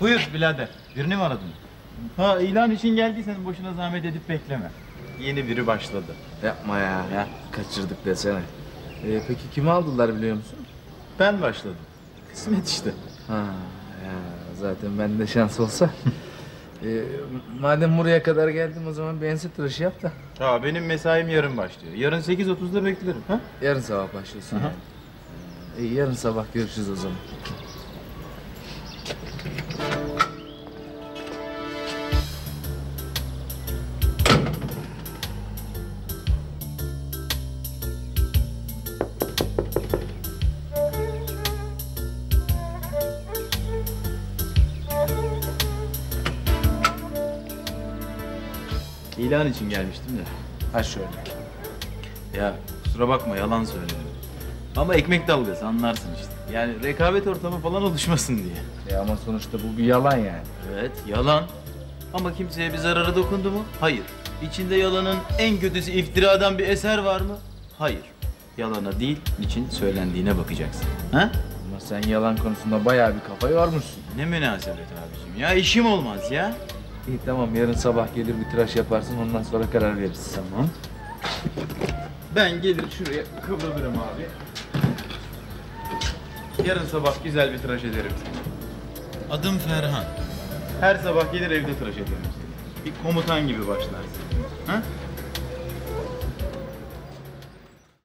Buyur birader. Birini mi aradın? Ha ilan için geldiysen boşuna zahmet edip bekleme. Yeni biri başladı. Yapma ya. ya. Kaçırdık desene. Ee, peki kimi aldılar biliyor musun? Ben başladım. Kısmet işte. Ha, ya zaten bende şans olsa. Ee, madem buraya kadar geldim o zaman bir ense tıraşı yap da. Ha benim mesaim yarın başlıyor. Yarın 8.30'da beklerim. Ha? Yarın sabah başlıyorsun. Aha. yani. Ee, yarın sabah görüşürüz o zaman. İlan için gelmiştim de. Ha şöyle. Ya kusura bakma yalan söyledim. Ama ekmek dalgası anlarsın işte. Yani rekabet ortamı falan oluşmasın diye. Ya ama sonuçta bu bir yalan yani. Evet yalan. Ama kimseye bir zararı dokundu mu? Hayır. İçinde yalanın en kötüsü iftiradan bir eser var mı? Hayır. Yalana değil, için söylendiğine bakacaksın. Ha? Ama sen yalan konusunda bayağı bir kafa yormuşsun. Ne münasebet abicim ya işim olmaz ya. İyi tamam yarın sabah gelir bir tıraş yaparsın ondan sonra karar veririz. Tamam. Ben gelir şuraya kıvrılırım abi. Yarın sabah güzel bir tıraş ederim seni. Adım Ferhan. Her sabah gelir evde tıraş ederim seni. Bir komutan gibi başlarsın. Ha?